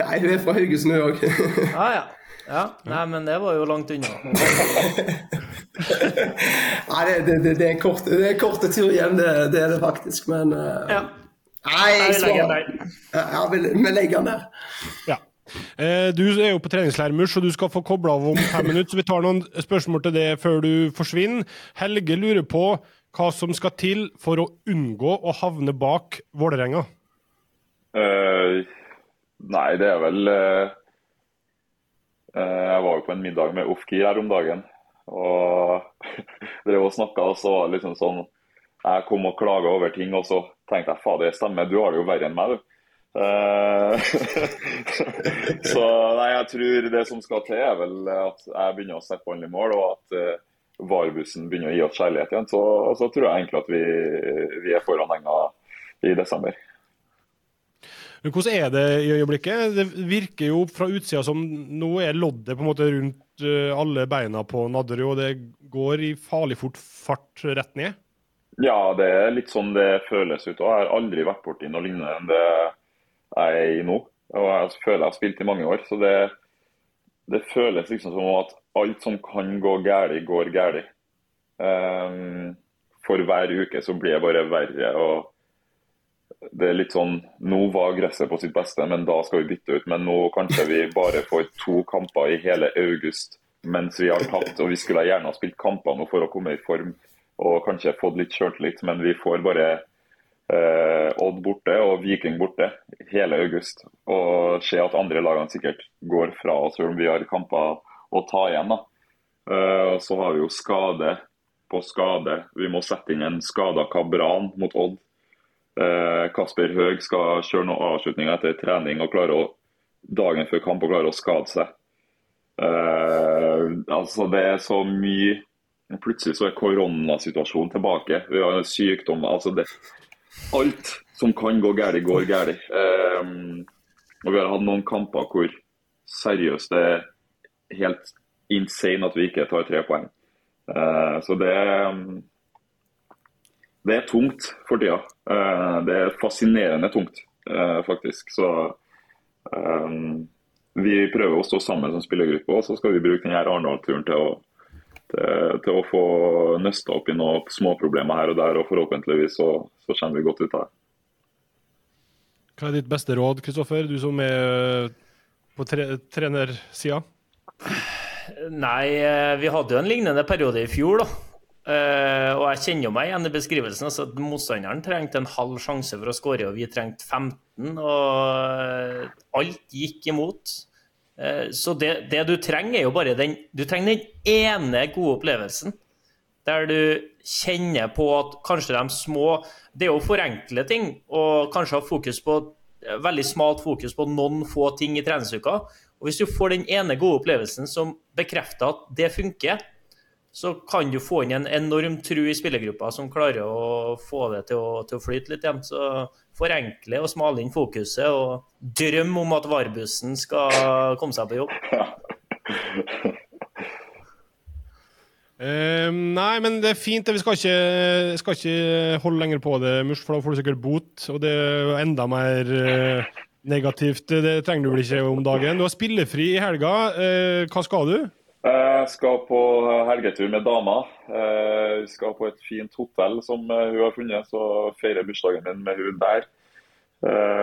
Nei, hun er fra Haugesund, hun òg. *laughs* ah, ja. ja. Nei, men det var jo langt unna. *laughs* Nei, det, det, det, er en kort, det er en kort tur hjem, det, det, er det faktisk, men ja. Nei, jeg svarer Ja, vi, vi legger den der. Ja. Eh, du er jo på treningsleir, Murs, og du skal få kobla av om fem minutter. Så vi tar noen spørsmål til det før du forsvinner. Helge lurer på hva som skal til for å unngå å havne bak Vålerenga? Uh, nei, det er vel uh, Jeg var jo på en middag med Ofkir her om dagen. Og *laughs* drev og snakka, og så var det liksom sånn Jeg kom og klaga over ting, og så tenkte jeg fader, stemmer, du har det jo verre enn meg, du. Uh, *laughs* så nei, jeg tror det som skal til, er vel at jeg begynner å sette ballen i mål, og at varebussen begynner å gi oss kjærlighet igjen, så, så tror jeg egentlig at vi, vi er foran enga i desember. Men Hvordan er det i øyeblikket? Det virker jo fra utsida som nå er loddet på en måte rundt eh, alle beina på Nadderud, og det går i farlig fort fart rett ned? Ja, det er litt sånn det føles ut. og Jeg har aldri vært borti noe lignende enn det jeg er i nå. Og Jeg føler jeg har spilt i mange år. så det, det føles liksom som at alt som kan gå galt, går galt. Um, for hver uke så blir det bare verre. og det er litt sånn, Nå var gresset på sitt beste, men da skal vi bytte ut. Men nå kanskje vi bare får to kamper i hele august mens vi har tapt. og Vi skulle gjerne ha spilt kamper nå for å komme i form og kanskje fått litt sjøltillit, men vi får bare Odd borte og Viking borte hele august. Og se at andre lagene sikkert går fra oss selv om vi har kamper å ta igjen. da. Uh, så har vi jo skade på skade. Vi må sette inn en skada Kabran mot Odd. Eh, Kasper Høeg skal kjøre noen avslutninger etter trening og klare å dagen før kamp og klare å skade seg. Eh, altså Det er så mye Plutselig så er koronasituasjonen tilbake. Vi har sykdom. altså det Alt som kan gå galt, går galt. Um, og vi har hatt noen kamper hvor seriøst det er helt insane at vi ikke tar tre poeng. Uh, så det er det er tungt for tida. Uh, det er fascinerende tungt, uh, faktisk. Så um, vi prøver å stå sammen som spillergruppe, og så skal vi bruke denne Arendal-turen til, til, til, å få nøsta opp i noen småproblemer her og der, og forhåpentligvis så, så kommer vi godt ut av det. Hva er ditt beste råd, Kristoffer, du som er på tre trenersida? Nei, vi hadde jo en lignende periode i fjor, da. Uh, og jeg kjenner jo meg igjen i beskrivelsen. altså at Motstanderen trengte en halv sjanse for å skåre, og vi trengte 15. Og alt gikk imot. Uh, så det, det, du trenger, er jo bare den Du trenger den ene gode opplevelsen. Der du kjenner på at kanskje de små Det er jo forenkle ting, og kanskje ha fokus på veldig smalt fokus på noen få ting i treningsuka. Og hvis du får den ene gode opplevelsen som bekrefter at det funker, så kan du få inn en enorm tru i spillergruppa som klarer å få det til å, til å flyte litt Hjem. Så forenkle og smale inn fokuset og drømme om at varbussen skal komme seg på jobb. Uh, *laughs* nei, men det er fint. Vi skal ikke, skal ikke holde lenger på det, Murs, for da får du sikkert bot. Og det er enda mer uh, negativt. Det trenger du vel ikke om dagen. Du har spillefri i helga. Uh, hva skal du? Jeg skal på helgetur med dama. Vi skal på et fint hotell som hun har funnet, så feirer bursdagen min med hun der.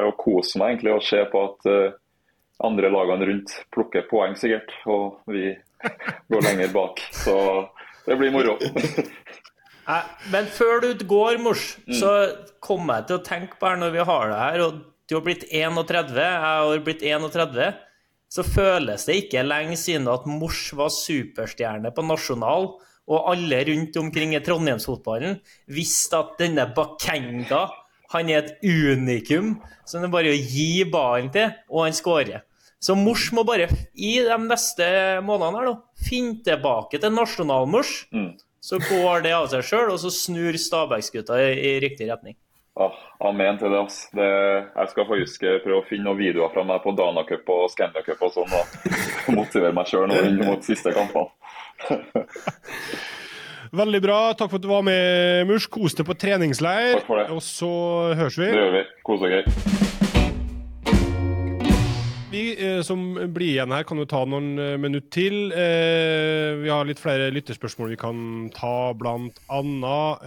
Og koser meg egentlig og se på at andre lagene rundt plukker poeng, sikkert. Og vi går lenger bak. Så det blir moro. *laughs* Men før du går, Mors, mm. så kommer jeg til å tenke på her når vi har det her. og Du har blitt 31, jeg har blitt 31 så føles det ikke lenge siden at Mors var superstjerne på nasjonal, og alle rundt omkring i Trondheimsfotballen visste at denne Bakenga han er et unikum som det er bare å gi ballen til, og han skårer. Så Mors må bare i de neste månedene her nå, finne tilbake til nasjonalmors. Mm. Så går det av seg sjøl, og så snur Stabæksgutta i, i riktig retning. Ah, amen til det. ass. Det, jeg skal få huske prøve å finne noen videoer fra meg på Dana Cup og Scandia Cup og sånn, og *laughs* motivere meg sjøl inn mot siste kampene. *laughs* Veldig bra. Takk for at du var med, Murs. Kos deg på treningsleir. Takk for det. Og så høres vi. Det gjør vi. Kos dere. Vi eh, som blir igjen her, kan jo ta noen eh, minutter til. Eh, vi har litt flere lytterspørsmål vi kan ta, blant annet.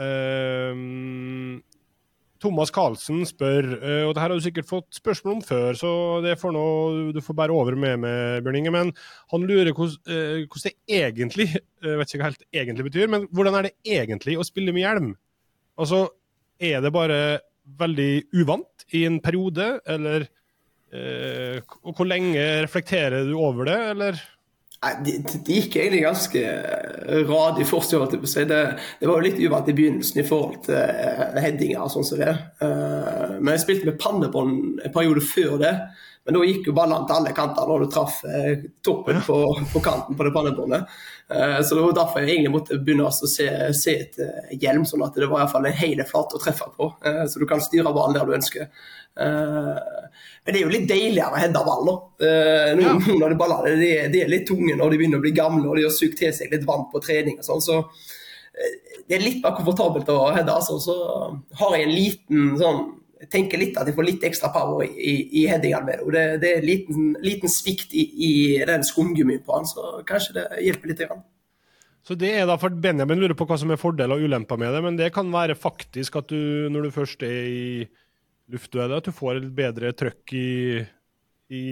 Eh, Thomas Karlsen spør, eh, og det her har du sikkert fått spørsmål om før, så det får nå, du får bære over med meg, Bjørn Inge, men han lurer hvordan, eh, hvordan det egentlig jeg vet ikke hva helt egentlig betyr, men hvordan er det egentlig å spille med hjelm? Altså, er det bare veldig uvant i en periode, eller eh, Hvor lenge reflekterer du over det, eller? Det, det, gikk egentlig ganske radig først. Det, det var jo litt uvant i begynnelsen i forhold til uh, headinger og sånn som det. Uh, men jeg spilte med pannebånd en periode før det. Men da gikk jo ballene til alle kanter når du traff uh, toppen på, på, kanten på det pannebåndet. Uh, så det var derfor jeg egentlig måtte begynne å se, se et hjelm, sånn at det var i hvert fall en hel flate å treffe på. så du kan styre ballen der du ønsker. Men det er jo litt deiligere å hente ball nå. Uh, ja. de, ballene, de, de, er litt tunge når de begynner å bli gamle og de har sugd til seg litt vann på trening. og sånn, så uh, Det er litt mer komfortabelt å heade. Altså, så har jeg en liten sånn jeg tenker litt at jeg får litt ekstra power i, i headingene med det. Det, er en liten, liten svikt i, i den skumgummien på han, så kanskje det hjelper litt. Grann. Så det er da for Benjamin lurer på hva som er fordeler og ulemper med det, men det kan være faktisk at du, når du først er i luftdueller, at du får et bedre trøkk i, i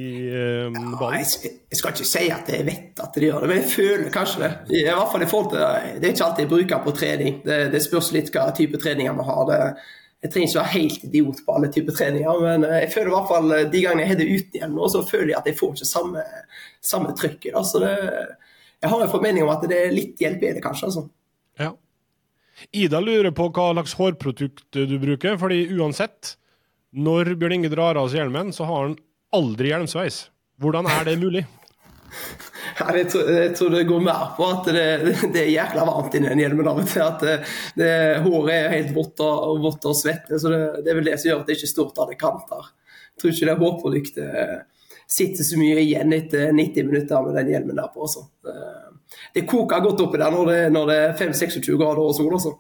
um, ballen? Ja, jeg, jeg, skal ikke si at jeg vet at det gjør det, men jeg føler kanskje det. I, i hvert fall i forhold til, Det er ikke alltid jeg bruker på trening. Det, det spørs litt hva type treninger vi har. Det, jeg trenger ikke være helt idiot på alle typer treninger, men eh, jeg føler i hvert fall de gangene jeg header uten igjen, så føler jeg at jeg får ikke samme, samme trykket. Altså det, jeg har en formening om at det er litt hjelp i det, kanskje. altså. Ja. Ida lurer på hva slags hårprodukt du bruker, fordi uansett, når Bjørn Inge drar av seg hjelmen, så har han aldri hjelmsveis. Hvordan er det mulig? *laughs* Jeg, tror, jeg, tror, det går mer på at det, det er jækla varmt inni den hjelmen av og til. At det, det, håret er helt vått og, vått og svette. så det, det, er vel det som gjør at det ikke er stort av det kanter. Jeg tror ikke det hårproduktet sitter så mye igjen etter 90 minutter med den hjelmen der på. Også. Det, koker godt oppi der når det, når det er 5-26 grader og sol. Også.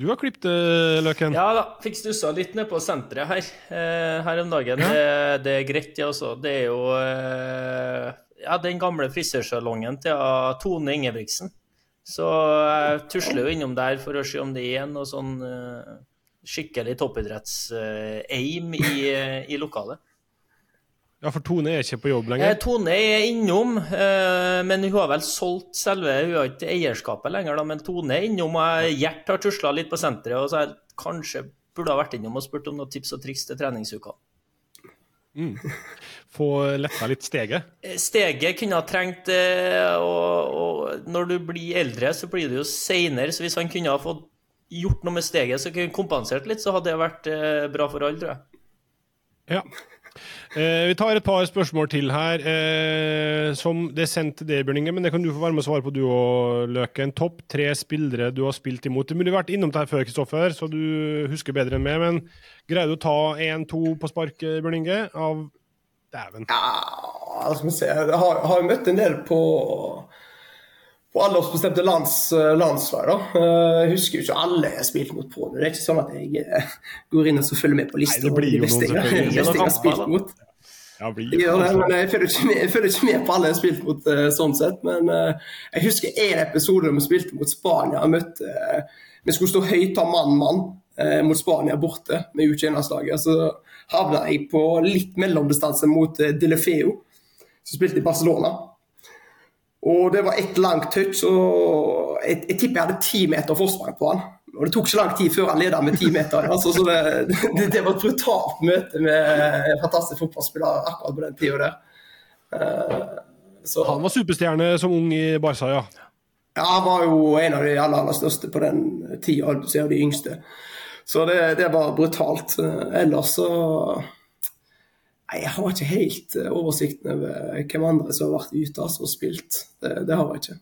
Du har klippet det, løken? Ja da, fikk stussa litt ned på senteret her eh, her om dagen. Ja. Det, det, er greit, det også. Det er jo eh, ja, den gamle frisørsalongen til Tone Ingebrigtsen. Så jeg tusler jo innom der for å se om det er noe sånn skikkelig toppidretts-aim i, i lokalet. Ja, for Tone er ikke på jobb lenger? Eh, Tone er innom, eh, men hun har vel solgt selve Hun har ikke eierskapet lenger, da, men Tone er innom. og Gjert har tusla litt på senteret, og så jeg kanskje burde ha vært innom og spurt om noen tips og triks til treningsuka. Mm. Få letta litt steget? Eh, steget kunne ha trengt og, og når du blir eldre, så blir det jo seinere. Så hvis han kunne ha fått gjort noe med steget, så kunne kompensert litt, så hadde det vært bra for alle, tror jeg. Ja. Eh, vi tar et par spørsmål til her. Eh, som Det er sendt til deg, Bjørn Inge, men det kan du få være med å svare på, du og Løken. Topp tre spillere du har spilt imot. Det burde vært innom det her før, Kristoffer, så du husker bedre enn meg. Men greier du å ta én-to på spark, Bjørn Inge? Av Dæven. Ja, skal vi se. Jeg har, har møtt en del på på aldersbestemte lands, eh, landslag. da. Eh, jeg husker jo ikke alle jeg har spilt mot på. Det er ikke sånn at jeg eh, går inn og følger med på lista blir jo noen jeg, har spilt mot. Ja, blir jeg følger, med, jeg følger ikke med på alle jeg har spilt mot, sånn sett. Men jeg husker en episode da vi spilte mot Spania. Jeg møtte, vi skulle stå høyt av mann-mann mot Spania borte med U21-landslaget. Så havna jeg på litt mellomdistanse mot Delefeo, som spilte i Barcelona. Og det var ett langt touch, og jeg, jeg tipper jeg hadde ti meter forsprang på han. Og det tok ikke lang tid før han leda med ti meter. Altså, så det, det, det, var et brutalt møte med en fantastisk fotballspiller akkurat på den tida der. Uh, han var superstjerne som ung i Barca, ja? Ja, han var jo en av de aller, aller største på den tida, og de yngste. Så det, det var brutalt. Ellers så Jeg har ikke helt eh, oversikten over hvem andre som har vært ute altså, og spilt. Det, det, har jeg ikke.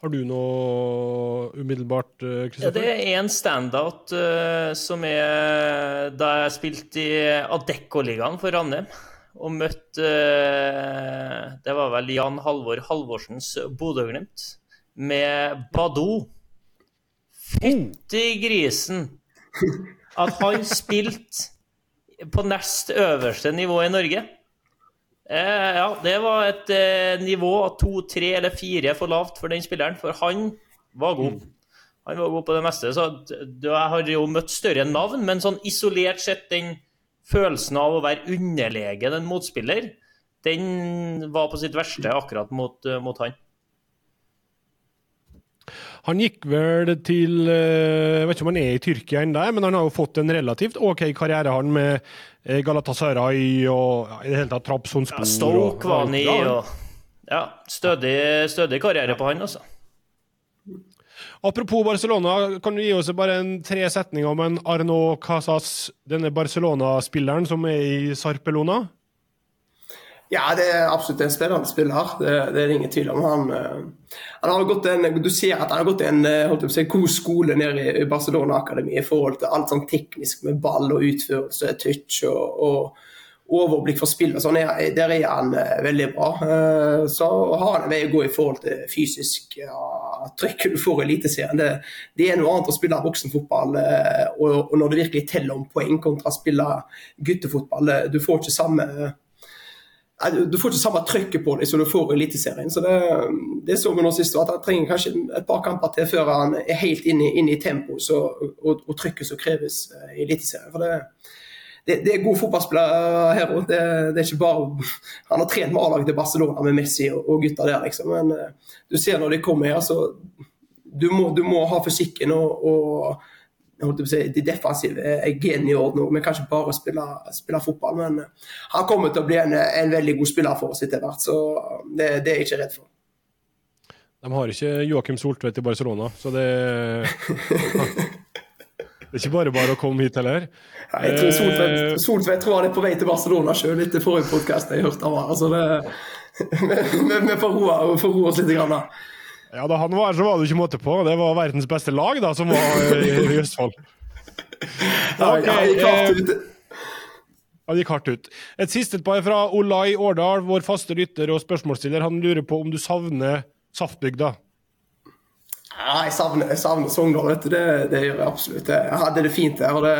Har du noe umiddelbart, Kristoffer? Ja, det er én standout uh, som er da jeg spilte i Adecco-ligaen for Ranheim. Og møtte uh, Det var vel Jan Halvor Halvorsens Bodø-Glimt. Med Badou. Fytti grisen! At han spilte på nest øverste nivå i Norge. Eh, ja, det var et eh, nivå to, tre eller fire for lavt for den spilleren, for han var god. Han var god på det meste. Så jeg har jo møtt større navn, men sånn isolert sett, den følelsen av å være underlegen en motspiller, den var på sitt verste akkurat mot, mot han. Han gikk vel til eh, Jeg vet ikke om han er i Tyrkia ennå, men han har jo fått en relativt OK karriere, han med eh, Galatasaray og i det hele tatt Trabzonspor. Ja, Stoke var han i, og ja, stødig, stødig karriere på han, altså. Apropos Barcelona, kan du gi oss bare en tre setninger om en Arnaud Casas, denne Barcelona-spilleren som er i Sarpelona? Ja, det er absolutt en spennende spiller. Det, det er det ingen tvil om. Han, eh, han, har gått en, du ser at han har gått en holdt på å si, god skole nede i Barcelona Akademi i forhold til alt sånn teknisk med ball og utførelse, touch og, og overblikk for spill. Sånn, der er han eh, veldig bra. Så har han en vei å gå i forhold til fysisk ja, trykk du får i Eliteserien. Det, det, er noe annet å spille voksenfotball og, og når det virkelig teller om poeng, kontra å spille guttefotball. Du får ikke samme du får ikke samme trykket på deg som du får i Eliteserien. Så det, det så vi nå sist, at han trenger kanskje et par kamper til før han er helt inne, inne i tempoet og, og, trykket som kreves eh, i Eliteserien. For det, det, det, er gode fotballspillere her òg. Det, det, er ikke bare *laughs* Han har trent med A-laget til Barcelona med Messi og, og gutta der, liksom. Men uh, du ser når de kommer her, så du må, du må ha fysikken og, og si, de defensive er gen i orden òg. Vi kan ikke bare spille, spille, fotball. Men eh, han kommer til å bli en, en veldig god spiller for oss etter hvert, så det, det, er jeg ikke redd for. De har ikke Joakim Soltvedt i Barcelona, så det *laughs* Det er ikke bare bare å komme hit heller. Nei, jeg tror Soltvedt, Eh, Soltvedt tror han er på vei til Barcelona sjøl etter forrige podkast jeg hørte av var. Altså det, *laughs* vi, vi roe får roe oss litt. Grann, da. Ja, Da han var her, så var det ikke måte på. Det var verdens beste lag da, som var i, i Østfold. Okay, Ok, ja, klarte eh. Ja, det gikk hardt ut. Et siste par fra Olai Årdal, vår faste lytter og spørsmålsstiller. Han lurer på om du savner Saftbygda. Ja, jeg savner, jeg savner Sogndal, vet du. Det, det gjør jeg absolutt. Jeg hadde det fint der. og det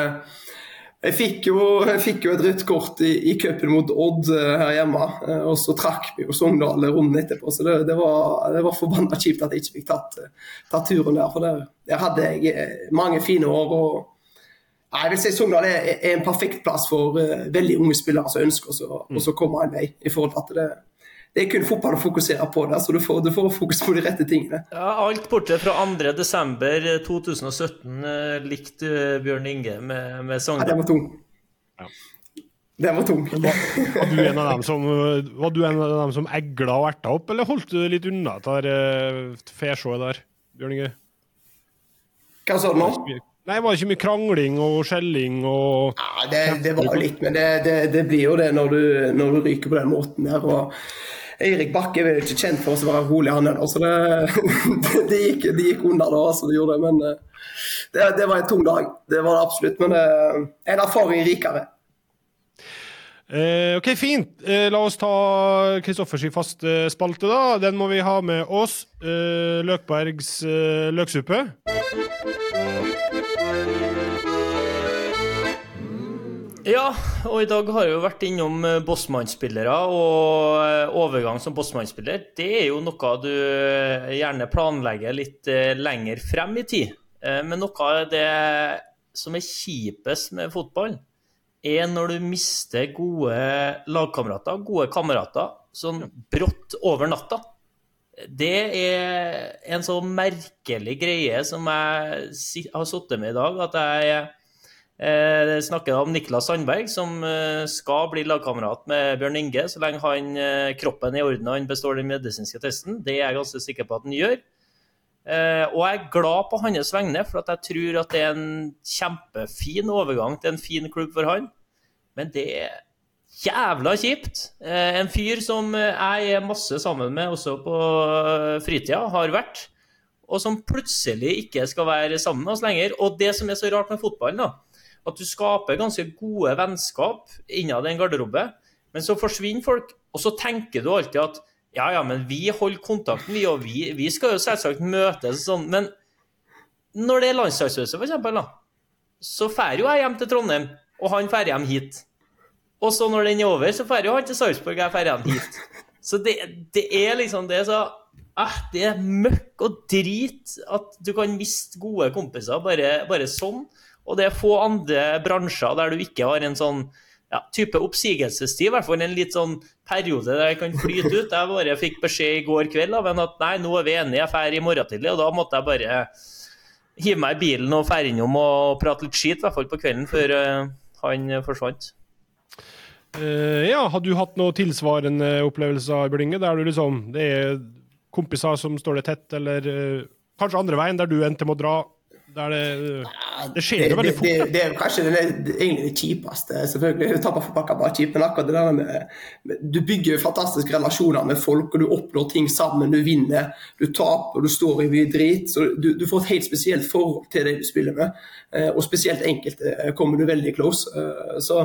jeg fikk, jo, jeg fikk jo et rødt kort i, i cupen mot Odd eh, her hjemme, eh, og så trakk vi jo Sogndal runden etterpå. Så det, det, var, det var forbanna kjipt at jeg ikke fikk tatt, eh, tatt turen der. For der, hadde jeg mange fine år. og jeg vil si Sogndal er, er en perfekt plass for veldig unge spillere som ønsker å mm. komme en vei. i forhold til at det, det er kun fotball å fokusere på der, så du får, du får fokus på de rette tingene. Ja, alt bortsett fra 2.12.2017 eh, likte eh, Bjørn Inge med, med Ja, den var tung. Den var tung. Var du en av dem som, var du en av dem som egla og erta opp, eller holdt du litt unna det uh, fesjået der, Bjørn Inge? Hva sa du nå? Nei, var det ikke mye krangling og skjelling og Ja, det, det var litt, men det, det, det blir jo det når du, når du ryker på den måten der. og Eirik Bakke er ikke kjent for å være rolig, han heller. Så *laughs* det, det, gikk, det gikk under da, altså, det gjorde det. Men eh, det, det var en tung dag. Det var det absolutt. Men eh, en erfaring rikere. Eh, OK, fint. Eh, la oss ta Kristoffers faste spalte, da. Den må vi ha med oss. Eh, Løkbergs eh, løksuppe. Ja, og i dag har jeg jo vært innom bossmannsspillere, og eh, overgang som Bossmann-spiller, det er jo noe du eh, gjerne planlegger litt eh, lenger frem i tid. Eh, Men noe av det som er kjipest med fotball, er når du mister gode lagkamerater, gode kamerater, sånn brått over natta. Det er en så merkelig greie som jeg har sittet med i dag, at jeg Eh, snakker om Niklas Sandberg, som eh, skal bli lagkamerat med Bjørn Inge så lenge han, eh, kroppen er i orden og han består den medisinske testen. Det er jeg ganske sikker på at han gjør. Eh, Og jeg er glad på hans vegne, for at jeg tror at det er en kjempefin overgang til en fin klubb for han. Men det er jævla kjipt. Eh, En fyr som eh, jeg er masse sammen med også på fritida, har vært, og som plutselig ikke skal være sammen med oss lenger. Og det som er så rart med fotballen, da, at du skaper ganske gode vennskap innad en garderobe, men så forsvinner folk, og så tenker du alltid at ja, ja, men vi holder kontakten, vi, og vi, vi skal jo selvsagt møtes sånn, men når det er landslagspause, eksempel, så drar jo jeg hjem til Trondheim, og han drar hjem hit. Og så når den er over, så drar jo han til Sarpsborg, og jeg drar hjem hit. Så det, det er liksom det så eh, Det er møkk og drit at du kan miste gode kompiser bare, bare sånn. Og det er få andre bransjer der du ikke har en sånn ja, type oppsigelsestid, i hvert fall en litt sånn periode der jeg kan flyte ut. Jeg bare fikk beskjed i går kveld av en at nei, nå er vi enige, jeg drar i morgen tidlig. Og da måtte jeg bare hive meg i bilen og dra innom og prate litt skit, i hvert fall på kvelden, før eh, han forsvant. Uh, ja, har du hatt noe tilsvarende opplevelser, Bjørn Inge, der du liksom Det er kompiser som står deg tett, eller uh, kanskje andre veien, der du endte med å dra? Det, eh, det skjer jo veldig fort. det, det er kanskje det, det, egentlig det kjipeste. selvfølgelig. Tapperforpakka fotball kjip, men akkurat det der med, Du bygger fantastiske relasjoner med folk, og du oppnår ting sammen. Du vinner, du taper, du står i mye drit. så Du, du får et helt spesielt forhold til det du spiller med. Eh, Og spesielt enkelte eh, kommer du veldig close. Eh, Så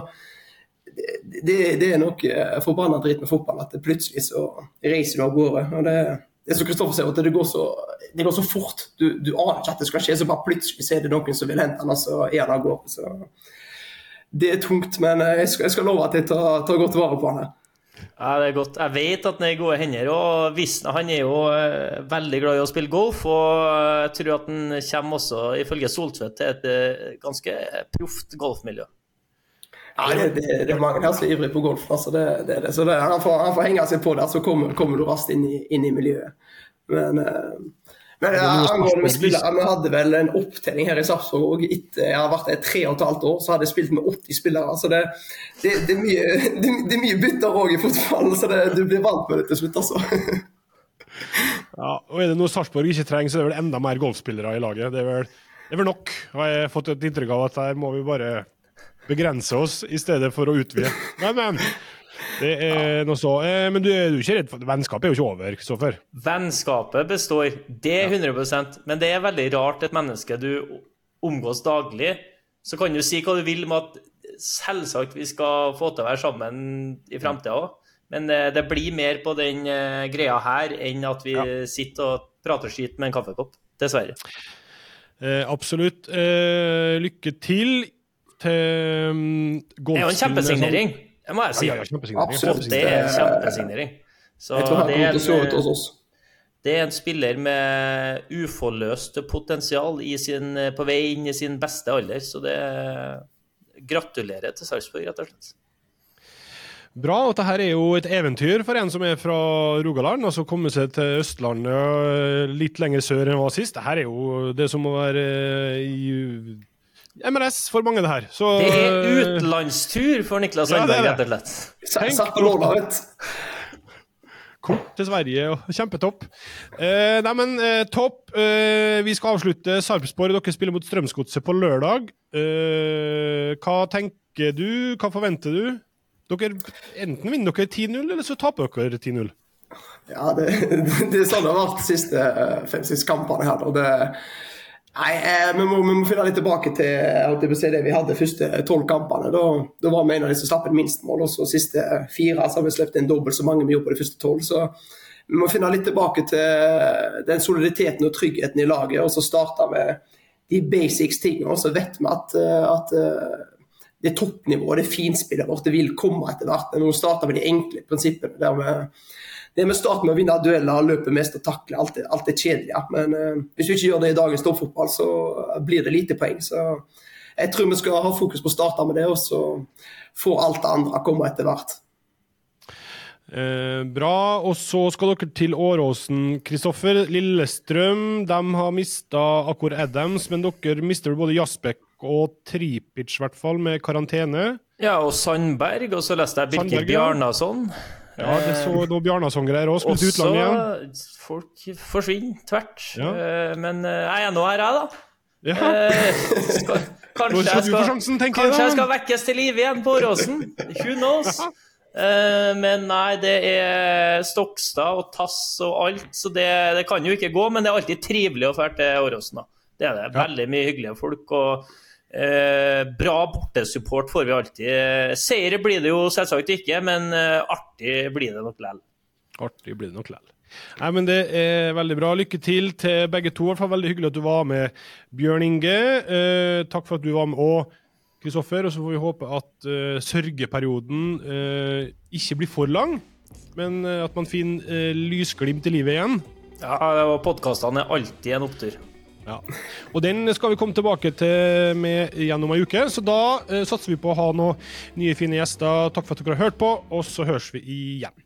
det, det, det er nok forbanna dritt med fotball, at det plutselig så reiser du av gårde. og det det som Kristoffer sier, at det går så, det går så fort. Du, du aner ikke at det skal skje, så bare plutselig ser er det noen som vil hente han, og så er han av gårde. Så det er tungt, men eh, jeg skal, jeg skal love at jeg tar, tar godt vare på han. Ja, det er godt. Jeg vet at han er i gode hender. og Visna han er jo eh, veldig glad i å spille golf. og Jeg tror at han kommer også, ifølge Soltvedt, til et eh, ganske proft golfmiljø. Ja, det, det, det er mange her som er ivrige på golf. Altså det, det, det. Så han, får, han får henge seg på der, så kommer, kommer du raskt inn i, inn i miljøet. Men, eh, men ja, angående spillere, vi hadde vel en opptelling her i Sarpsborg òg. Etter jeg har vært der tre og et halvt år, så hadde jeg spilt med 80 spillere. Så det, det, det, er, mye, det, er bytter òg i fotball, så det, du blir vant med det til slutt, altså. *laughs* Ja, og er det noe Sarpsborg ikke trenger, så er det vel enda mer golfspillere i laget. Det er vel, det er vel nok. Og jeg har fått et inntrykk av at her må vi bare begrense oss i stedet for å utvide. Men, men. Det er noe så. Eh, men du er jo ikke redd for Vennskapet er jo ikke over, Kristoffer. Vennskapet består, det er 100% men det er veldig rart et menneske du omgås daglig. Så kan du si hva du vil med at selvsagt vi skal få til å være sammen i framtida òg. Men eh, det blir mer på den eh, greia her enn at vi Ja. sitter og prater skit med en kaffekopp. Dessverre. Eh, absolutt. Eh, lykke til til um, Det er jo en kjempesignering, det må jeg si. Ja, ja, kjempesignering. Absolutt. Det er en kjempesignering. Så Jeg tror han det kommer er til å se ut en, hos oss. det er en spiller med uforløst potensial i sin, på vei inn i sin beste alder. Så det Gratulerer til Sarpsborg, rett og slett. Bra. og Dette er jo et eventyr for en som er fra Rogaland. altså Komme seg til Østlandet øh, litt lenger sør enn hva sist. Dette er jo det som må være øh, i MLS for mange, det her. Så, Det er utenlandstur for Niklas det er Sandberg, rett og slett. Satt på låna, vet du. Kort til Sverige, og kjempetopp. Eh, nei, men eh, topp. Eh, vi skal avslutte Sarpsborg. Dere spiller mot Strømsgodset på lørdag. Eh, hva tenker du? Hva forventer du? Dere, enten vinner dere 10-0, eller så taper dere 10-0. Ja, det, *laughs* det er sånn det har vært de siste eh, fem-seks kampene her. Og det, nei, eh, vi, må, vi må finne litt tilbake til det vi hadde de første tolv kampene. Da, da var vi en av de som slapp inn minst mål. Og så siste fire så har vi sluppet inn dobbelt så mange vi gjorde på de første tolv. Så vi må finne litt tilbake til den soliditeten og tryggheten i laget, og så starte med de basics tingene. Og så vet vi at, eh, at eh, det toppnivået, det finspillet vårt, det vil komme etter hvert. Nå starter vi de enkle prinsippene. der vi det med starten med å vinne dueller, løpe mest og takle, alt, det- alt det kjedelige. Men eh, hvis du ikke gjør det i dagens toppfotball, så blir det lite poeng. Så jeg tror vi skal ha fokus på å starte med det, og så får alt det andre komme etter hvert. Eh, bra. Og så skal dere til Åråsen, Kristoffer. Lillestrøm de har mista Akor Adams, men dere mister både Jasbekk og Tripic, i hvert fall, med karantene. Ja, og Sandberg, og så leste jeg ja. Bjarnason. Ja, det så noe Bjarnason-greier òg. Spilte utlandet igjen. folk forsvinner tvert. Ja. Eh, Men eh, jeg er nå her, jeg, da. Ja. Eh, skal, kanskje jeg skal, sjansen, kanskje jeg jeg skal vekkes til live igjen på Åråsen. Who knows? Eh, men nei, det er Stokstad og Tass og alt, så det, det kan jo ikke gå. Men det er alltid trivelig å dra til Åråsen. Det er det. Veldig mye hyggelige folk. og eh, bra bortesupport får vi alltid. Seire blir det jo selvsagt ikke, men eh, artig blir det nok likevel. Artig blir det nok likevel. Nei, men Det er veldig bra. Lykke til til begge to. Hvert fall Veldig hyggelig at du var med, Bjørn Inge. Eh, takk for at du var med òg, Kristoffer. Og så får vi håpe at eh, sørgeperioden eh, ikke blir for lang, men eh, at man finner eh, lysglimt i livet igjen. Ja, og podkastene er alltid en opptur. Ja. Og den skal vi komme tilbake til med gjennom ei uke, så da eh, satser vi på å ha noen nye, fine gjester. Takk for at dere har hørt på, og så høres vi igjen.